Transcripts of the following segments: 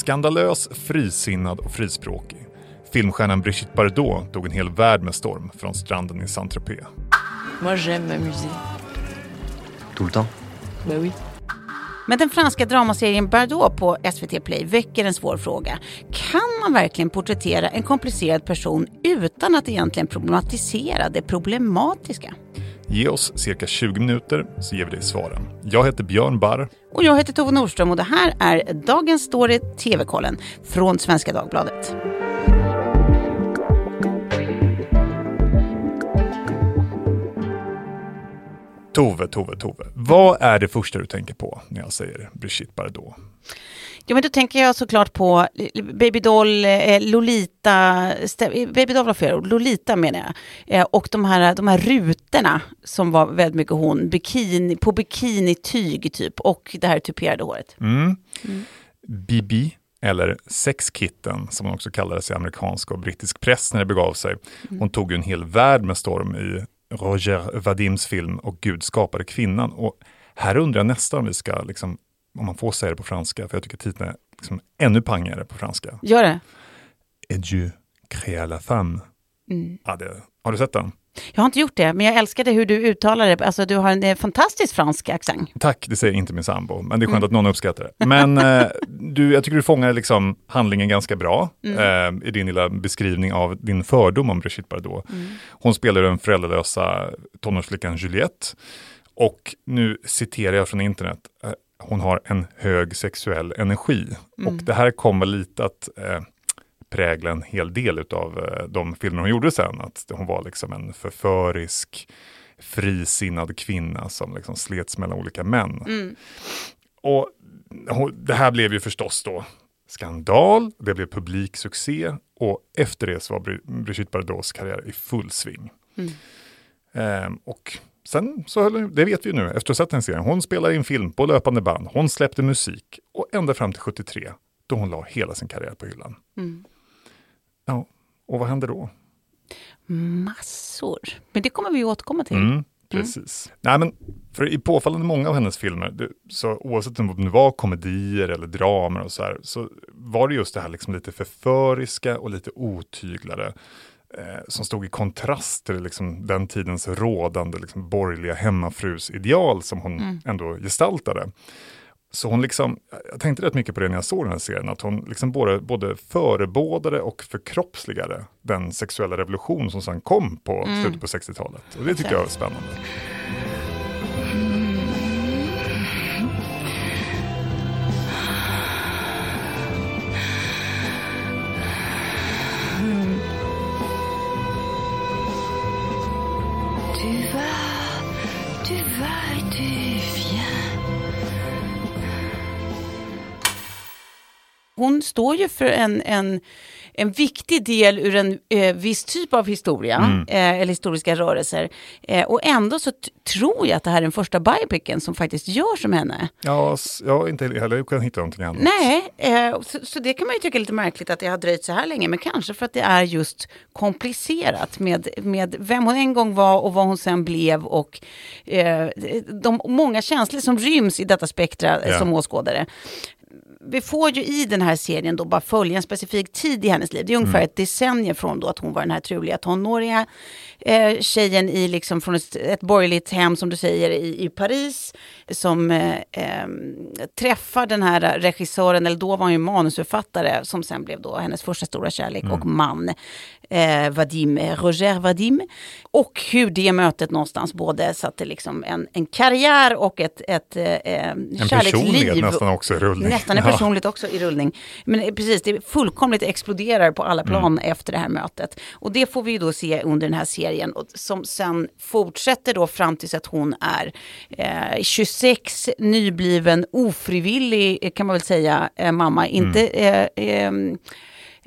Skandalös, frisinnad och frispråkig. Filmstjärnan Brigitte Bardot tog en hel värld med storm från stranden i Saint-Tropez. Moi, j'aime m'amuser. Tout le temps Bah oui. Men den franska dramaserien Bardot på SVT Play väcker en svår fråga. Kan man verkligen porträttera en komplicerad person utan att egentligen problematisera det problematiska? Ge oss cirka 20 minuter så ger vi dig svaren. Jag heter Björn Barr. Och jag heter Tove Nordström och det här är Dagens Story TV-kollen från Svenska Dagbladet. Tove, Tove, Tove. Vad är det första du tänker på när jag säger Brigitte Bardot? Ja, men då tänker jag såklart på Babydoll, eh, Lolita, stä- Babydoll var fel ord, Lolita menar jag. Eh, och de här, de här rutorna som var väldigt mycket hon, bikini, på bikinityg typ, och det här tuperade håret. Mm. Bibi, eller sexkitten som hon också kallades i amerikansk och brittisk press när det begav sig. Hon tog ju en hel värld med storm i Roger Vadims film Och Gud skapade kvinnan. Och här undrar jag nästan om vi ska, liksom, om man får säga det på franska, för jag tycker titeln är liksom ännu pangigare på franska. Gör det? Et Dieu créa la femme. Ja, det, har du sett den? Jag har inte gjort det, men jag älskade hur du uttalar det. Alltså, du har en eh, fantastisk fransk accent. Tack, det säger inte min sambo, men det är skönt att någon uppskattar det. Men eh, du, jag tycker du fångar liksom handlingen ganska bra eh, i din lilla beskrivning av din fördom om Brigitte Bardot. Hon spelar den föräldralösa tonårsflickan Juliette. Och nu citerar jag från internet, eh, hon har en hög sexuell energi. Och det här kommer lite att eh, prägla en hel del av eh, de filmer hon gjorde sen. Att hon var liksom en förförisk, frisinnad kvinna som liksom slets mellan olika män. Och hon, det här blev ju förstås då skandal, det blev publiksuccé och efter det så var Bri- Brigitte Bardots karriär i full sving. Ehm, och sen så höll, det vet vi ju nu efter att ha sett den serien, hon spelade in film på löpande band, hon släppte musik och ända fram till 73 då hon la hela sin karriär på hyllan. Ja, och vad hände då? Massor. Men det kommer vi återkomma till. Mm, precis. Nej, men för i påfallande många av hennes filmer, det, så oavsett om det var komedier eller dramer och så här, så var det just det här liksom lite förföriska och lite otyglade eh, som stod i kontrast till liksom den tidens rådande liksom, borgerliga hemmafrusideal som hon ändå gestaltade. Så hon liksom, jag tänkte rätt mycket på det när jag såg den här serien, att hon liksom både, både förebådade och förkroppsligade den sexuella revolution som sen kom på slutet på 60-talet. Och det tycker jag är spännande. Hon står ju för en, en, en viktig del ur en eh, viss typ av historia, Mm. eh, eller historiska rörelser. Eh, och ändå så tror jag att det här är den första biopicen som faktiskt görs om henne. Ja, jag har inte heller kunnat hitta någonting annat. Nej, eh, så, så det kan man ju tycka är lite märkligt att det har dröjt så här länge, men kanske för att det är just komplicerat med, med vem hon en gång var och vad hon sen blev och eh, de många känslor som ryms i detta spektra eh, Ja. som åskådare. Vi får ju i den här serien då bara följa en specifik tid i hennes liv. Det är ungefär ett decennium från då att hon var den här truliga tonåriga eh, tjejen i liksom från ett, ett borgerligt hem som du säger i, i Paris som eh, eh, träffar den här regissören, eller då var han ju manusförfattare som sen blev då hennes första stora kärlek och man. Eh, Vadim, eh, Roger Vadim. Och hur det mötet någonstans både satte liksom en, en karriär och ett, ett eh, En kärleksliv. personlighet nästan också rullning. Nästan en. Personligt också i rullning. Men eh, precis, det fullkomligt exploderar på alla plan Mm. efter det här mötet. Och det får vi ju då se under den här serien och som sen fortsätter då fram tills att hon är eh, 26, nybliven, ofrivillig eh, kan man väl säga, eh, mamma. Inte... Mm. Eh, ehm,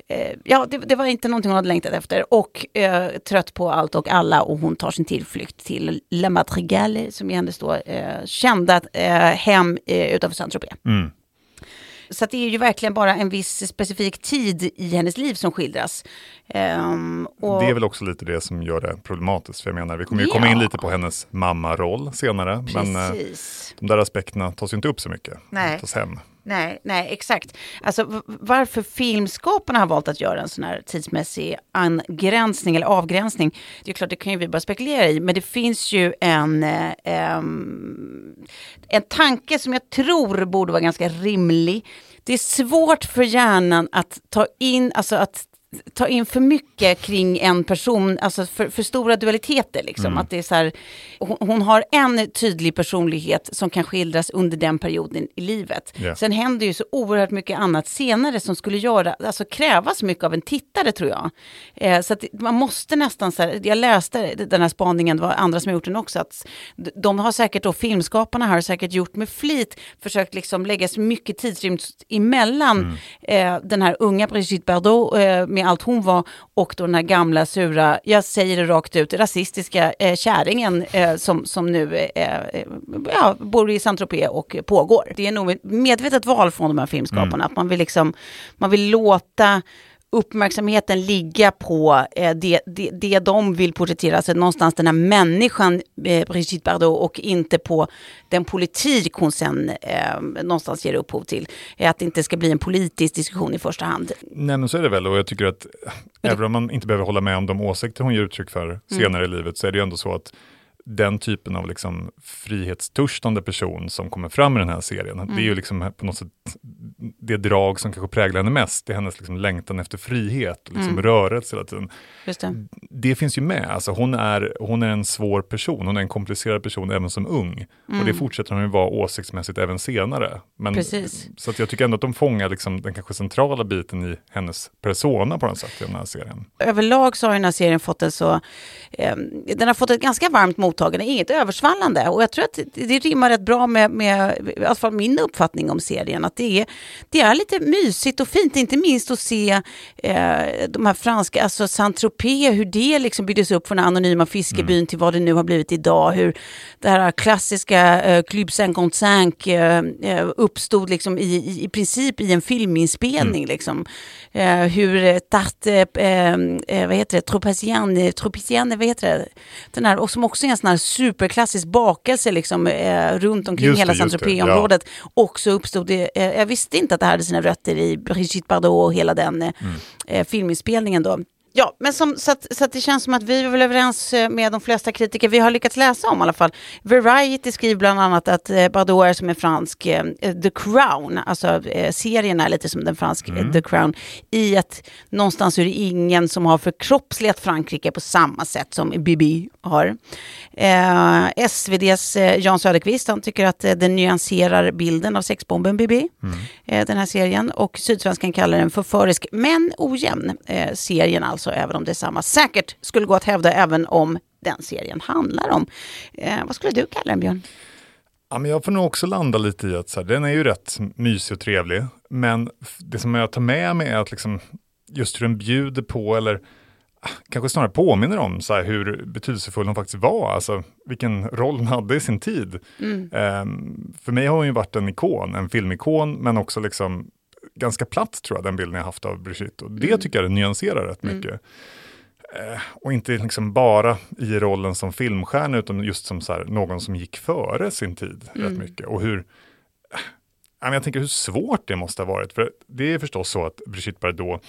eh, Ja, det, det var inte någonting hon hade längtat efter. Och eh, trött på allt och alla. Och hon tar sin tillflykt till Le Madrigale, som är hennes då, eh, kända eh, hem eh, utanför Saint-Tropez. Mm. Så det är ju verkligen bara en viss specifik tid i hennes liv som skildras. Ehm, och, Det är väl också lite det som gör det problematiskt. För jag menar, vi kommer ju Ja. komma in lite på hennes mammaroll senare. Men eh, Precis. de där aspekterna tas ju inte upp så mycket. Nej. Tas hem. Nej, nej, exakt. Alltså varför filmskaparna har valt att göra en sån här tidsmässig angränsning eller avgränsning, det är klart, det kan ju vi bara spekulera i, men det finns ju en, eh, en tanke som jag tror borde vara ganska rimlig. Det är svårt för hjärnan att ta in, alltså att ta in för mycket kring en person, alltså för, för stora dualiteter. Liksom. Att det är så här, hon, hon har en tydlig personlighet som kan skildras under den perioden i livet. Ja. Sen händer ju så oerhört mycket annat senare som skulle göra, alltså kräva så mycket av en tittare tror jag. Eh, så att man måste nästan, så här, jag läste den här spaningen, det var andra som har gjort den också, att de har säkert då, filmskaparna har säkert gjort med flit, försökt liksom lägga så mycket tidsrymd emellan eh, den här unga Brigitte Bardot eh, med allt hon var och då den här gamla sura, jag säger det rakt ut, rasistiska eh, kärringen eh, som, som nu eh, eh, ja, bor i Saint-Tropez och pågår. Det är nog ett medvetet val från de här filmskaparna, att man vill, liksom, man vill låta uppmärksamheten ligga på eh, det, det, det de vill porträttera, alltså någonstans den här människan eh, Brigitte Bardot och inte på den politik hon sen eh, någonstans ger upphov till. Eh, att det inte ska bli en politisk diskussion i första hand. Nej men så är det väl och jag tycker att även om man inte behöver hålla med om de åsikter hon ger uttryck för Mm. senare i livet så är det ju ändå så att den typen av liksom frihetstörstande person som kommer fram i den här serien, det är Mm. ju liksom på något sätt det drag som kanske präglar henne mest, det är hennes liksom längtan efter frihet och liksom Mm. rörelse hela tiden. Det. Det finns ju med, alltså hon är, hon är en svår person, hon är en komplicerad person även som ung. Och det fortsätter hon ju vara åsiktsmässigt även senare. Men, Mm. Precis. Så att jag tycker ändå att de fångar liksom den kanske centrala biten i hennes persona på något sätt i den här serien. överlag så har den här serien fått en så... Eh, den har fått ett ganska varmt mottagande, inget översvallande. Och jag tror att det, det rimmar rätt bra med, med i alla fall min uppfattning om serien. Att det är, det är lite mysigt och fint, inte minst att se eh, de här franska, alltså Saint-Tropez, hur det liksom byggdes upp från den anonyma fiskebyn till vad det nu har blivit idag. Hur det här klassiska eh, Club 55 eh, eh, uppstod liksom i, i, i princip i en filminspelning. Liksom. Eh, hur eh, Tarte, eh, eh, vad heter det, Tropiciane, Tropiciane, vad heter det? Den här, och som också är en sån här superklassisk bakelse liksom, eh, runt omkring Just hela Saint-Tropez-området. Också uppstod det, eh, jag visste inte att det hade sina rötter i Brigitte Bardot och hela den eh, eh, filminspelningen då. Ja, men som, så, att, så att det känns som att vi är väl överens eh, med de flesta kritiker. Vi har lyckats läsa om i alla fall. Variety skriver bland annat att eh, Bardot är som en fransk eh, The Crown, alltså eh, serien är lite som den fransk eh, The Crown, i att någonstans är det ingen som har förkroppsligat Frankrike på samma sätt som Bibi har. Eh, SVDs eh, Jan Söderqvist, han tycker att den nyanserar bilden av sexbomben Bibi, eh, den här serien, och Sydsvenskan kallar den förförisk men ojämn, serien alltså, även om det är samma. Säkert skulle gå att hävda även om den serien handlar om. Eh, vad skulle du kalla den, Björn? Ja, men jag får nog också landa lite i att så här, den är ju rätt mysig och trevlig, men det som jag tar med mig är att liksom, just hur den bjuder på, eller ah, kanske snarare påminner om så här, hur betydelsefull hon faktiskt var, alltså vilken roll hon hade i sin tid. Ehm, för mig har hon ju varit en ikon, en filmikon, men också liksom ganska platt tror jag, den bilden jag haft av Brigitte. Och det tycker jag den nyanserar rätt mycket. Eh, och inte liksom bara i rollen som filmstjärna, utan just som så här, någon som gick före sin tid rätt mycket. Och hur, eh, jag tänker hur svårt det måste ha varit. För det är förstås så att Brigitte Bardot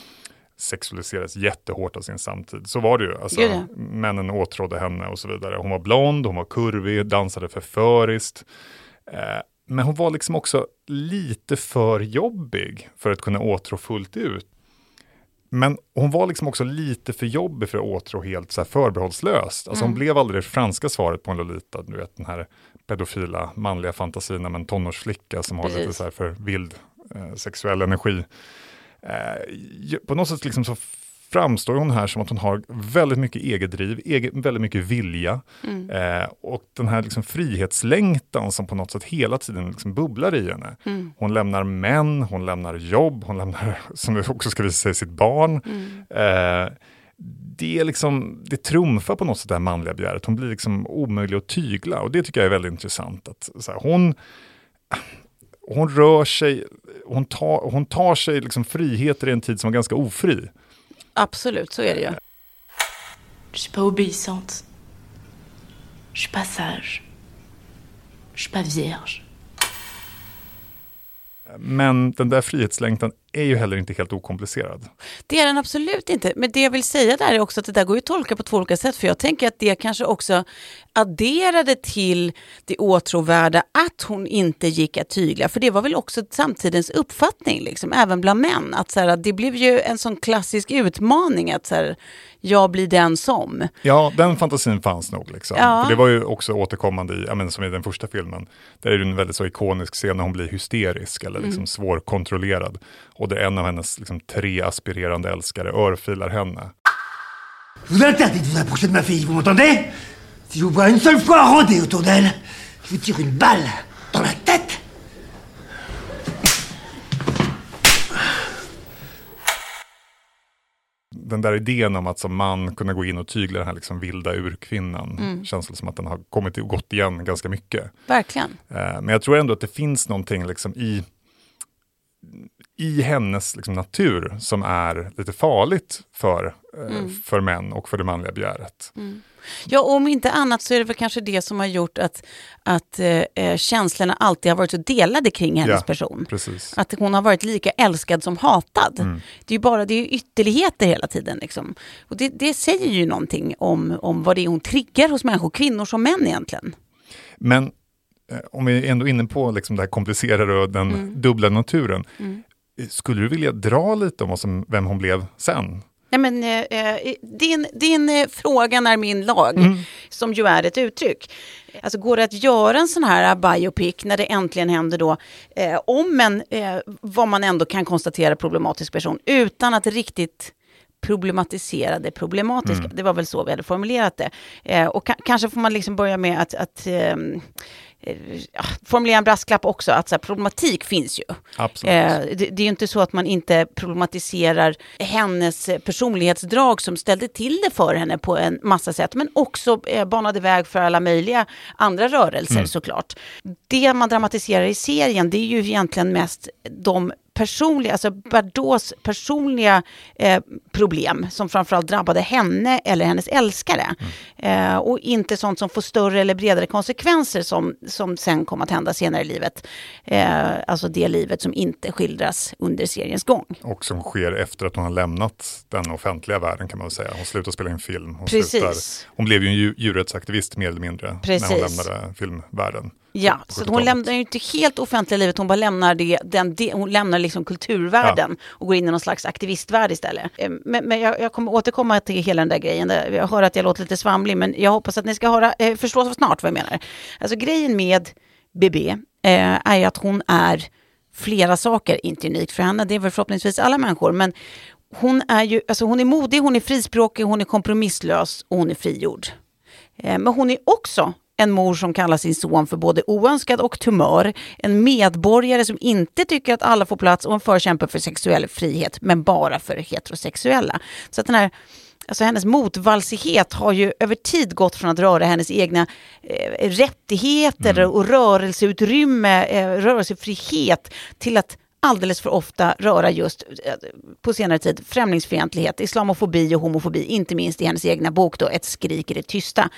sexualiserades jättehårt av sin samtid. Så var det ju. Alltså, ja. Männen åtrådde henne och så vidare. Hon var blond, hon var kurvig, dansade förföriskt. Eh, men hon var liksom också lite för jobbig för att kunna åtrå fullt ut. Men hon var liksom också lite för jobbig för att åtrå helt så här förbehållslöst. Alltså hon blev aldrig det franska svaret på en Lolita, du vet den här pedofila manliga fantasin om en tonårsflicka som har lite Precis. så här för vild eh, sexuell energi. Eh, på något sätt liksom så framstår hon här som att hon har väldigt mycket eget driv, eget, väldigt mycket vilja. Eh, och den här liksom frihetslängtan som på något sätt hela tiden liksom bubblar i henne. Hon lämnar män, hon lämnar jobb, hon lämnar, som det också ska visa sig, sitt barn. Eh, det, är liksom, det trumfar på något sätt det här manliga begäret. Hon blir liksom omöjlig att tygla och det tycker jag är väldigt intressant. Att, här, hon, hon rör sig, hon tar, hon tar sig liksom friheter i en tid som var ganska ofri. Absolut, så är det ju. Je suis pas obéissante. Je suis pas sage. Je suis pas vierge. men den där frihetslängtan är ju heller inte helt okomplicerad. Det är den absolut inte. Men det jag vill säga där är också att det där går ju att tolka på två olika sätt. För jag tänker att det kanske också adderade till det åtråvärda att hon inte gick att tygla. För det var väl också samtidens uppfattning, liksom, även bland män. Att, så här, det blev ju en sån klassisk utmaning att så här, jag blir den som. Ja, den fantasin fanns nog. Liksom. Ja. För det var ju också återkommande i, men som i den första filmen. Där är det en väldigt så ikonisk scen när hon blir hysterisk eller liksom Mm. svårkontrollerad. Och där en av hennes liksom, tre aspirerande älskare örfilar henne. Je vous interdis de vous approcher de ma fille, vous m'entendez Si je vous vois une seule fois rôder autour d'elle, je vous tire une balle dans la tête Den där idén om att som man kunna gå in och tygla den här liksom vilda urkvinnan Mm. känns det som att den har kommit och gått igen ganska mycket. Verkligen. Eh, Men jag tror ändå att det finns någonting liksom i, i hennes liksom natur som är lite farligt för, eh, Mm. för män och för det manliga begäret. Ja, och om inte annat så är det väl kanske det som har gjort att, att eh, eh, känslorna alltid har varit så delade kring hennes Ja, person. Precis. Att hon har varit lika älskad som hatad. Mm. Det är ju bara det är ytterligheter hela tiden. Liksom. Och det, det säger ju någonting om, om vad det är hon triggar hos människor, kvinnor som män egentligen. Men eh, om vi är ändå inne på liksom det här komplicerade och den Mm. dubbla naturen. eh, Skulle du vilja dra lite om vad som, vem hon blev sen? Nej, men, eh, eh, din din eh, fråga är min lag, som ju är ett uttryck. Alltså går det att göra en sån här biopic när det äntligen händer då eh, om en, eh, vad man ändå kan konstatera, problematisk person utan att riktigt problematisera det problematiska. Det var väl så vi hade formulerat det. Eh, och ka- kanske får man liksom börja med att, att ehm, eh, formulera en brasklapp också, att så här, problematik finns ju. Eh, det, det är ju inte så att man inte problematiserar hennes eh, personlighetsdrag som ställde till det för henne på en massa sätt, men också eh, banade väg för alla möjliga andra rörelser såklart. Det man dramatiserar i serien, det är ju egentligen mest de personliga, alltså Bardots personliga eh, problem som framförallt drabbade henne eller hennes älskare. Eh, och inte sånt som får större eller bredare konsekvenser som, som sen kommer att hända senare i livet. Eh, alltså det livet som inte skildras under seriens gång. Och som sker efter att hon har lämnat den offentliga världen kan man säga. Hon slutar spela in film. Hon, Precis. slutar, hon blev ju en dju- djurrättsaktivist mer eller mindre när Precis. hon lämnade filmvärlden. Ja, så hon 70-talet. lämnar ju inte helt offentliga livet, hon bara lämnar det, den, det, hon lämnar liksom kulturvärlden och går in i någon slags aktivistvärld istället. Eh, Men, men jag, jag kommer återkomma till hela den där grejen, jag hör att jag låter lite svamlig, men jag hoppas att ni ska höra, eh, förstå snart vad jag menar. Alltså grejen med BB eh, är ju att hon är flera saker, inte unikt för henne, det är väl förhoppningsvis alla människor, men hon är ju, alltså hon är modig, hon är frispråkig, hon är kompromisslös och hon är frigjord. Eh, Men hon är också en mor som kallar sin son för både oönskad och tumör. En medborgare som inte tycker att alla får plats och en förkämpe för sexuell frihet, men bara för heterosexuella. Så att den här, alltså hennes motvalsighet har ju över tid gått från att röra hennes egna eh, rättigheter och rörelseutrymme, eh, rörelsefrihet, till att alldeles för ofta röra just, eh, på senare tid, främlingsfientlighet, islamofobi och homofobi, inte minst i hennes egna bok då, Ett skrik i det tysta.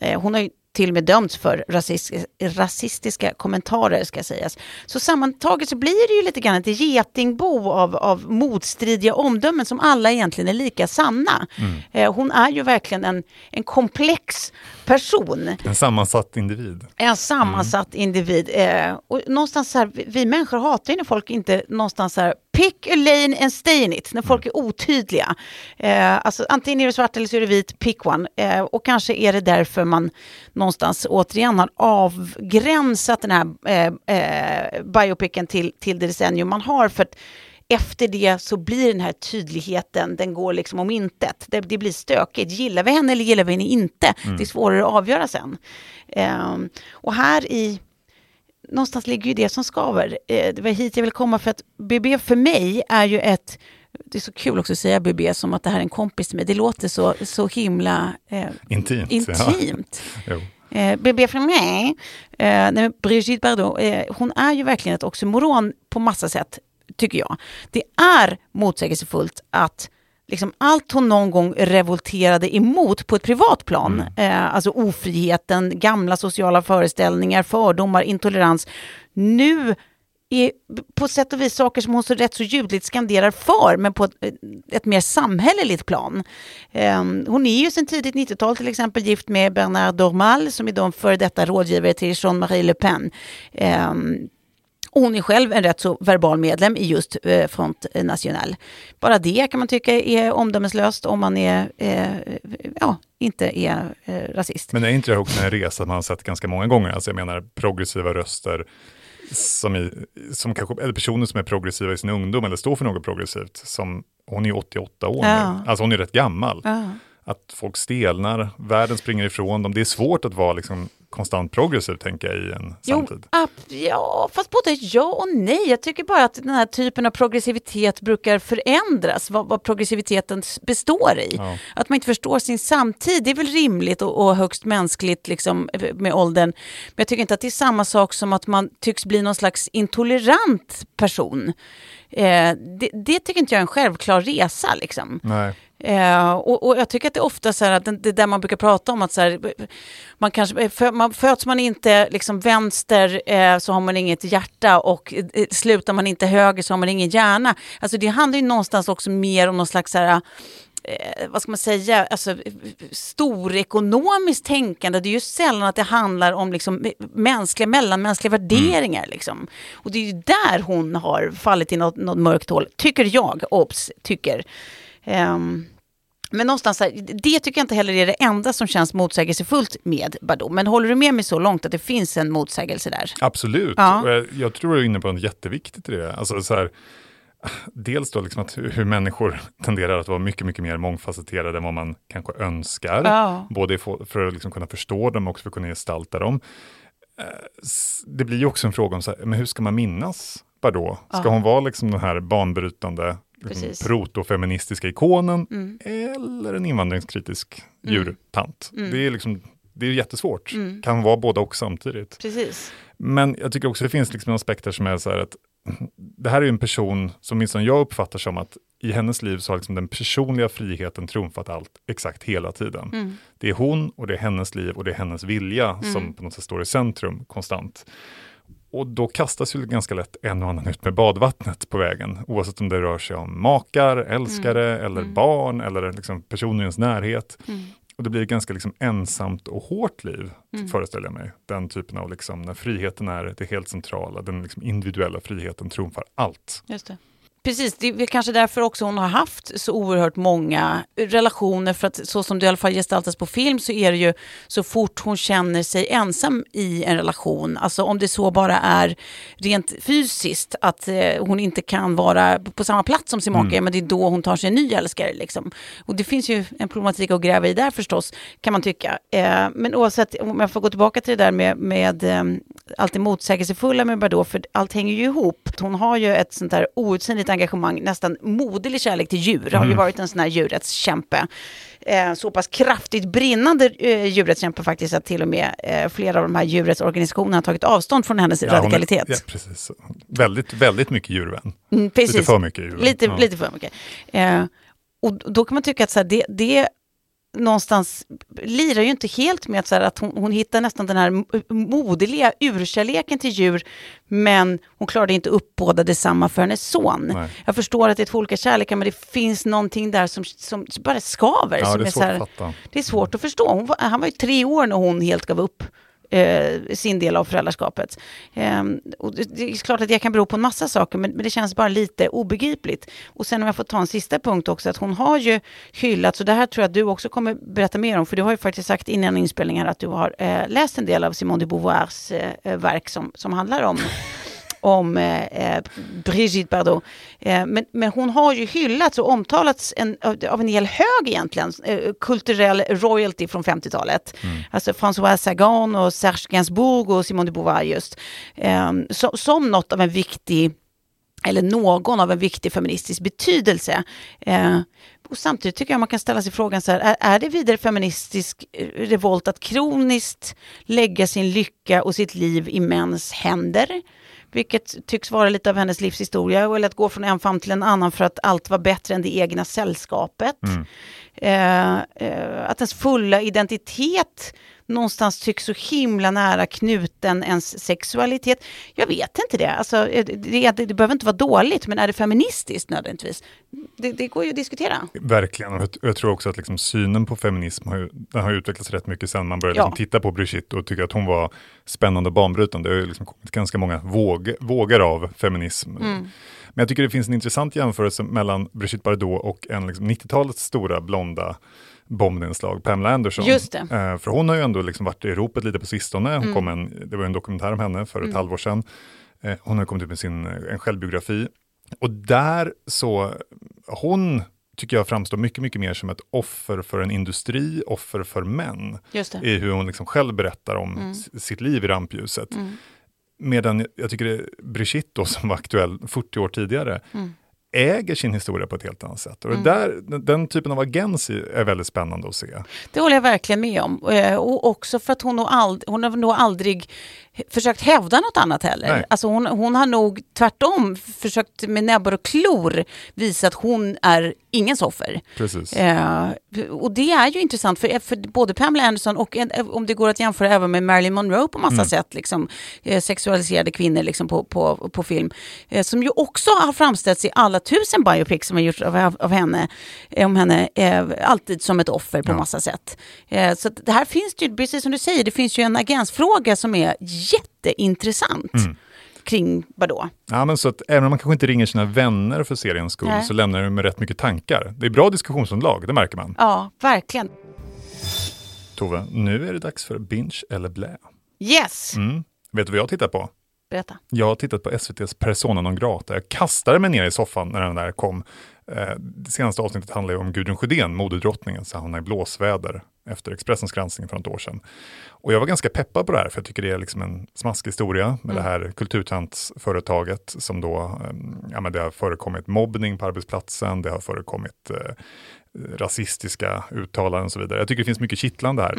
Eh, Hon har ju till och med dömts för rasist, rasistiska kommentarer ska sägas. Så sammantaget så blir det ju lite grann ett getingbo av, av motstridiga omdömen som alla egentligen är lika sanna. Eh, Hon är ju verkligen en, en komplex person. En sammansatt individ. En sammansatt individ. Eh, och någonstans så här, vi, vi människor hatar ju när folk inte någonstans så här, pick a lane and stay in it, när folk är otydliga. Eh, alltså antingen är det svart eller så är det vit, pick one. Eh, och kanske är det därför man någonstans återigen har avgränsat den här eh, eh, biopicen till, till det decennium man har. För att efter det så blir den här tydligheten, den går liksom om intet. Det, det blir stökigt. Gillar vi henne eller gillar vi henne inte? Det är svårare att avgöra sen. Ehm, och här i, någonstans ligger ju det som skaver. Eh, det var hit jag vill komma för att BB för mig är ju ett det är så kul också att säga BB som att det här är en kompis till mig. Det låter så, så himla eh, Intimt. Ja. intimt. Jo. Eh, BB för mig, eh, nej, Brigitte Bardot, eh, hon är ju verkligen ett oxymoron på massa sätt, tycker jag. Det är motsägelsefullt att liksom allt hon någon gång revolterade emot på ett privat plan, eh, alltså ofriheten, gamla sociala föreställningar, fördomar, intolerans, nu är på sätt och vis saker som hon så rätt så ljudligt skanderar för, men på ett, ett mer samhälleligt plan. Um, hon är ju sedan tidigt 90-tal till exempel gift med Bernard Dormal som är då en före detta rådgivare till Jean-Marie Le Pen. Um, och hon är själv en rätt så verbal medlem i just eh, Front National. Bara det kan man tycka är omdömeslöst om man är, eh, ja, inte är eh, rasist. Men är inte det också en resa man har sett ganska många gånger? Alltså jag menar progressiva röster som, i, som kanske, eller personer som är progressiva i sin ungdom eller står för något progressivt. Som, hon är 88 år Ja. nu, alltså hon är rätt gammal. Ja. Att folk stelnar, världen springer ifrån dem. Det är svårt att vara liksom konstant progressiv, tänker jag, i en Jo, samtid. ab, ja, fast både ja och nej. Jag tycker bara att den här typen av progressivitet brukar förändras, vad, vad progressiviteten består i. Ja. Att man inte förstår sin samtid, det är väl rimligt och, och högst mänskligt liksom, med åldern. Men jag tycker inte att det är samma sak som att man tycks bli någon slags intolerant person. Eh, det, det tycker inte jag är en självklar resa. Liksom. Nej. Eh, och, och jag tycker att det är ofta så här att det, det där man brukar prata om att så här, man kanske, för, man, föds man inte liksom vänster eh, så har man inget hjärta och eh, slutar man inte höger så har man ingen hjärna. Alltså det handlar ju någonstans också mer om någon slags så här, eh, vad ska man säga, alltså, storekonomiskt tänkande. Det är ju sällan att det handlar om liksom, mänskliga, mellanmänskliga värderingar. Liksom. Och det är ju där hon har fallit i något, något mörkt hål, tycker jag, obs, tycker. Ehm, men någonstans, här, det tycker jag inte heller är det enda som känns motsägelsefullt med Bardot. Men håller du med mig så långt att det finns en motsägelse där? Absolut. Ja. Jag, jag tror du är inne på något jätteviktigt i det. Alltså, så här, dels då liksom att hur, människor tenderar att vara mycket, mycket mer mångfacetterade än vad man kanske önskar. Ja. Både för, att liksom kunna förstå dem och också för att kunna gestalta dem. Eh, Det blir ju också en fråga om så här, men hur ska man minnas Bardot? Ska Ja. hon vara liksom den här banbrytande Precis. protofeministiska ikonen Mm. eller en invandringskritisk djurtant? Mm. Det är liksom det är jättesvårt. Mm. Kan vara båda och samtidigt. Precis. Men jag tycker också det finns liksom aspekter som är så här att det här är en person som åtminstone jag uppfattar som att i hennes liv så har liksom den personliga friheten trumfat allt exakt hela tiden. Mm. Det är hon och det är hennes liv och det är hennes vilja Mm. som på något sätt står i centrum konstant. Och då kastas ju ganska lätt en och annan ut med badvattnet på vägen, oavsett om det rör sig om makar, älskare eller Mm. barn eller liksom personer i ens närhet. Mm. Och det blir ett ganska liksom ensamt och hårt liv, Mm. föreställer jag mig. Den typen av, liksom, när friheten är det helt centrala, den liksom individuella friheten trumfar allt. Just det. Precis, det är kanske därför också hon har haft så oerhört många relationer. För att så som det i alla fall gestaltas på film så är det ju så fort hon känner sig ensam i en relation, alltså om det så bara är rent fysiskt, att eh, hon inte kan vara på samma plats som sin make, men det är då hon tar sig en ny älskare. Liksom. Och det finns ju en problematik att gräva i där förstås, kan man tycka. Eh, men oavsett, om jag får gå tillbaka till det där med, med eh, allt det motsägelsefulla med Bardot, för allt hänger ju ihop. Hon har ju ett sånt där outsinligt engagemang, nästan moderlig kärlek till djur, har ju varit en sån här djurrättskämpe. Eh, så pass kraftigt brinnande eh, djurrättskämpe faktiskt att till och med eh, flera av de här djurrättsorganisationerna har tagit avstånd från hennes Ja, hon är- radikalitet. Ja, precis. Väldigt, väldigt mycket djurvän. Mm, precis. Lite för mycket djurvän. Lite, Ja. lite för mycket. Eh, och då kan man tycka att så här, det, det någonstans lirar ju inte helt med att, så här, att hon, hon hittar nästan den här moderliga urkärleken till djur, men hon klarade inte upp båda detsamma för hennes son. Nej. Jag förstår att det är två olika kärlekar, men det finns någonting där som, som bara skaver. Ja, som det är svårt här, det är svårt att förstå. Var, han var ju tre år när hon helt gav upp eh, sin del av föräldraskapet. Eh, och det, det är klart att det kan bero på en massa saker, men, men det känns bara lite obegripligt. Och sen om jag får ta en sista punkt också, att hon har ju hyllat, så det här tror jag att du också kommer berätta mer om, för du har ju faktiskt sagt innan inspelningen att du har eh, läst en del av Simone de Beauvoirs eh, eh verk som, som handlar om om eh, eh, Brigitte Bardot. Eh, men, men hon har ju hyllats och omtalats en, av, en hel hög egentligen, eh, kulturell royalty från 50-talet. Alltså François Sagan och Serge Gainsbourg och Simone de Beauvoir just. Eh, så, som något av en viktig eller någon av en viktig feministisk betydelse. Eh, och samtidigt tycker jag man kan ställa sig frågan så här, är, är det vidare feministisk eh, revolt att kroniskt lägga sin lycka och sitt liv i mäns händer? Vilket tycks vara lite av hennes livshistoria, eller att gå från en famn till en annan för att allt var bättre än det egna sällskapet. Eh, eh, att ens fulla identitet någonstans tycks så himla nära knuten ens sexualitet. Jag vet inte det. Alltså, eh, det, det, det behöver inte vara dåligt, men är det feministiskt nödvändigtvis? Det, det går ju att diskutera. Verkligen, och jag, tror också att liksom synen på feminism har, den har utvecklats rätt mycket sen man började Ja. liksom titta på Brigitte och tycka att hon var spännande och banbrytande. Det har liksom kommit ganska många våg, vågor av feminism. Mm. Men jag tycker det finns en intressant jämförelse mellan Brigitte Bardot och en liksom 90-talets stora blonda bombnedslag, Pamela Anderson. Just det. Mm. Eh, för hon har ju ändå liksom varit i ropet lite på sistone. Hon kom en, det var en dokumentär om henne för ett halvår sedan. Eh, hon har kommit ut med sin eh, en självbiografi. Och där så, hon tycker jag framstår mycket, mycket mer som ett offer för en industri, offer för män. Just det. I hur hon liksom själv berättar om Mm. sitt liv i rampljuset. Medan jag tycker Brigitte då, som var aktuell 40 år tidigare, Mm. Äger sin historia på ett helt annat sätt. Och det där, den, typen av agens är väldigt spännande att se. Det håller jag verkligen med om. Eh, Och också för att hon, nog ald- hon har nog aldrig försökt hävda något annat heller. Nej. Alltså hon, hon har nog tvärtom försökt med näbbar och klor visa att hon är ingens offer. Precis. Eh, och det är ju intressant för, för både Pamela Anderson och en, om det går att jämföra även med Marilyn Monroe på massa sätt, liksom, eh, sexualiserade kvinnor liksom, på, på, på film, eh, som ju också har framställts i alla tusen biopics som har gjorts av, av, henne, eh, om henne, eh, alltid som ett offer på Ja. massa sätt. Eh, så det här finns ju, precis som du säger, det finns ju en agensfråga som är jätteintressant kring vadå? Ja, men så att även om man kanske inte ringer sina vänner för seriens skull, Nej. så lämnar det med rätt mycket tankar. Det är bra diskussionsunderlag, det märker man. Ja, verkligen. Tove, nu är det dags för binge eller blä. Yes, Mm. Vet du vad jag tittar på? berätta. Jag har tittat på SVTs Persona non grata. Jag kastade mig ner i soffan när den där kom. Eh, Det senaste avsnittet handlar ju om Gudrun Sjödén, modedrottningen, så hamnade i blåsväder efter Expressens granskning för något år sedan. Och jag var ganska peppad på det här, för jag tycker det är liksom en smaskig historia med det här kulturtantsföretaget som då, eh, ja men det har förekommit mobbning på arbetsplatsen, det har förekommit eh, rasistiska uttalanden och så vidare. Jag tycker det finns mycket kittlande här.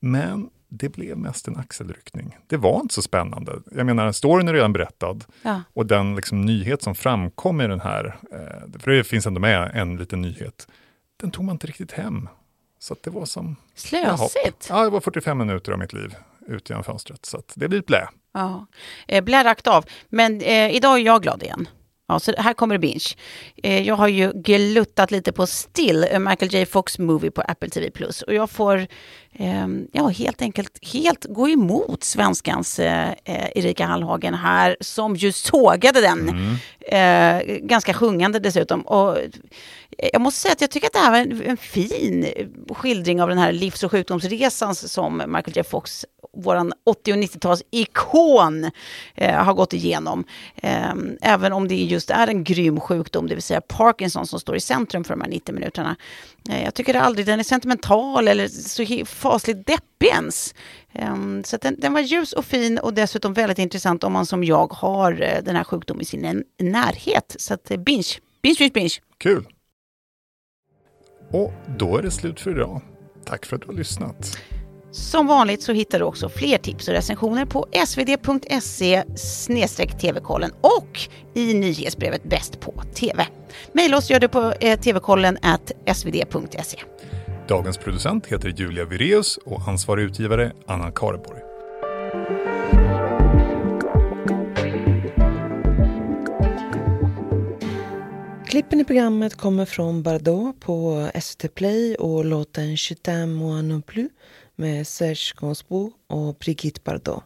Men det blev mest en axelryckning. Det var inte så spännande. Jag menar, storyn är redan berättad Ja. och den liksom nyhet som framkom i den här, eh, för det finns ändå med en liten nyhet, den tog man inte riktigt hem. Så att det var som... Slösigt. Ja, det var 45 minuter av mitt liv ut genom fönstret. Så det blir blä. Ja. Eh, blä rakt av. Men eh, idag är jag glad igen. Ja, så här kommer det binge. Eh, jag har ju gluttat lite på Still, a Michael J Fox movie på Apple TV+. Och jag får eh, ja, helt enkelt helt gå emot svenskans eh, eh, Erika Hallhagen här, som ju sågade den. Eh, ganska sjungande dessutom. Och jag måste säga att jag tycker att det här var en, en fin skildring av den här livs och sjukdomsresan som Michael J Fox, våran 80 och 90-tals ikon, eh, har gått igenom. Eh, även om det just är en grym sjukdom, det vill säga Parkinson, som står i centrum för de här 90 minuterna. Eh, jag tycker aldrig den är sentimental eller så fasligt deppig ens. Eh, så att den, den var ljus och fin och dessutom väldigt intressant om man som jag har eh, den här sjukdomen i sin närhet. Så att eh, binge, binge, binge, binge. Kul! Och då är det slut för idag. Tack för att du har lyssnat. Som vanligt så hittar du också fler tips och recensioner på svd.se tv-kollen och i nyhetsbrevet Bäst på TV. Maila oss gör du på eh, tvkollen at svd.se. Dagens producent heter Julia Vireus och ansvarig utgivare Anna Kareborg. Klippen i programmet kommer från Bardot på ST Play och låten Je t'aime moi non plus med Serge Gainsbourg och Brigitte Bardot.